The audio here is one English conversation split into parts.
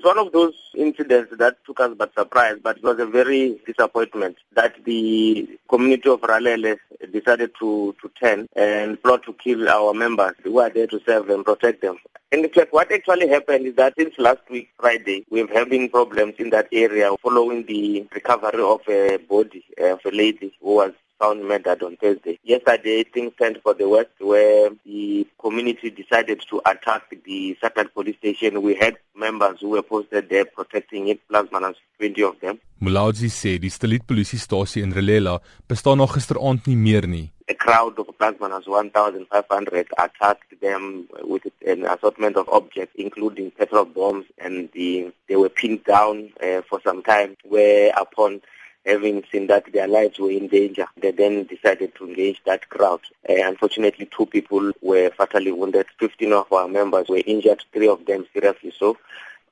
It's one of those incidents that took us by surprise, but it was a very disappointment that the community of Relela decided to, to turn and plot to kill our members who are there to serve and protect them. And what actually happened is that since last week, Friday, we've having problems in that area following the recovery of a body of a lady who was found murdered on Thursday. Yesterday, things turned for the west where the community decided to attack the Satellite police station. We had members who were posted there protecting it, plus minus 20 of them. Mulaudzi sê die Stellit polisiestasie in Relela bestaan nog gisteraand nie meer nie. A crowd of plus minus 1,500 attacked them with an assortment of objects, including petrol bombs, and the, they were pinned down uh, for some time, where upon having seen that their lives were in danger, they then decided to engage that crowd. Uh, unfortunately, two people were fatally wounded. 15 of our members were injured, three of them seriously so.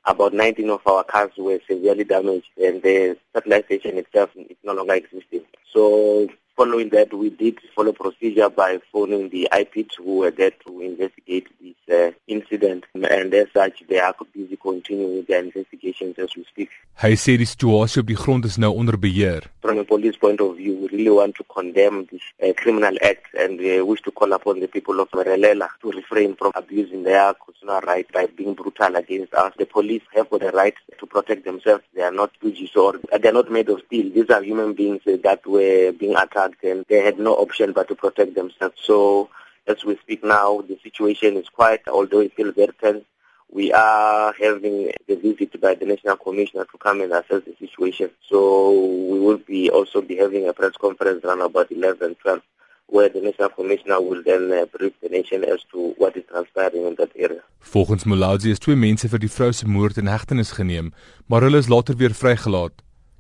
About 19 of our cars were severely damaged, and the satellite station itself is no longer existing. So following that, we did follow procedure by phoning the IPID who were there to investigate this uh, incident. And as such, they are busy continuing their investigations as we speak. Hy sê die situasie op die grond is nou onder beheer. From a police point of view, we really want to condemn this uh, criminal act and we wish to call upon the people of Merelela to refrain from abusing their constitutional right by being brutal against us. The police have the right to protect themselves. They are not Fugees or they are not made of steel. These are human beings that were being attacked and they had no option but to protect themselves. So as we speak now, the situation is quiet, although it feels very tense. We are having the visit by the National Commissioner to come and assess the situation. So we will be also be having a press conference around about 11, 12, where the National Commissioner will then uh, brief the nation as to what is transpiring in that area. Volgens Mulaudzi is twee mense vir die vrou se moord in hegtenis geneem, maar hulle is later weer vrygelaat.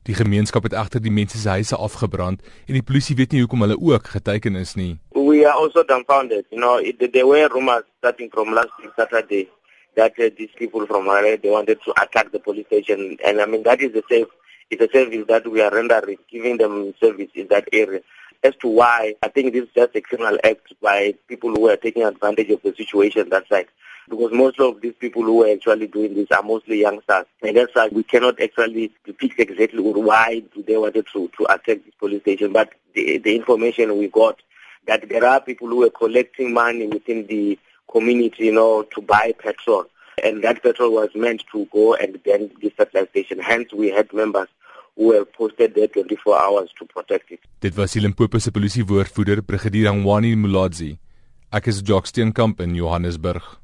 Die gemeenskap het egter die mense se huise afgebrand en die polisie weet nie hoekom hulle ook geteken is nie. We are also dumbfounded. You know, it, there were rumors starting from last Saturday that uh, these people from Harare they wanted to attack the police station and I mean that is the safe it's a service that we are rendering giving them service in that area. As to why, I think this is just a criminal act by people who are taking advantage of the situation that side because most of these people who are actually doing this are mostly youngsters. And that's why we cannot actually depict exactly why they wanted to, to attack this police station. But the, the information we got that there are people who are collecting money within the community, you know, to buy petrol. And that petrol was meant to go and then this satellite station. Hence, we had members who were posted there 24 hours to protect it. Dit was die Limpopo se polisiewoordvoerder, Brigadier Hangwani Mulaudzi. Ek is Jock Steenkamp in Johannesburg.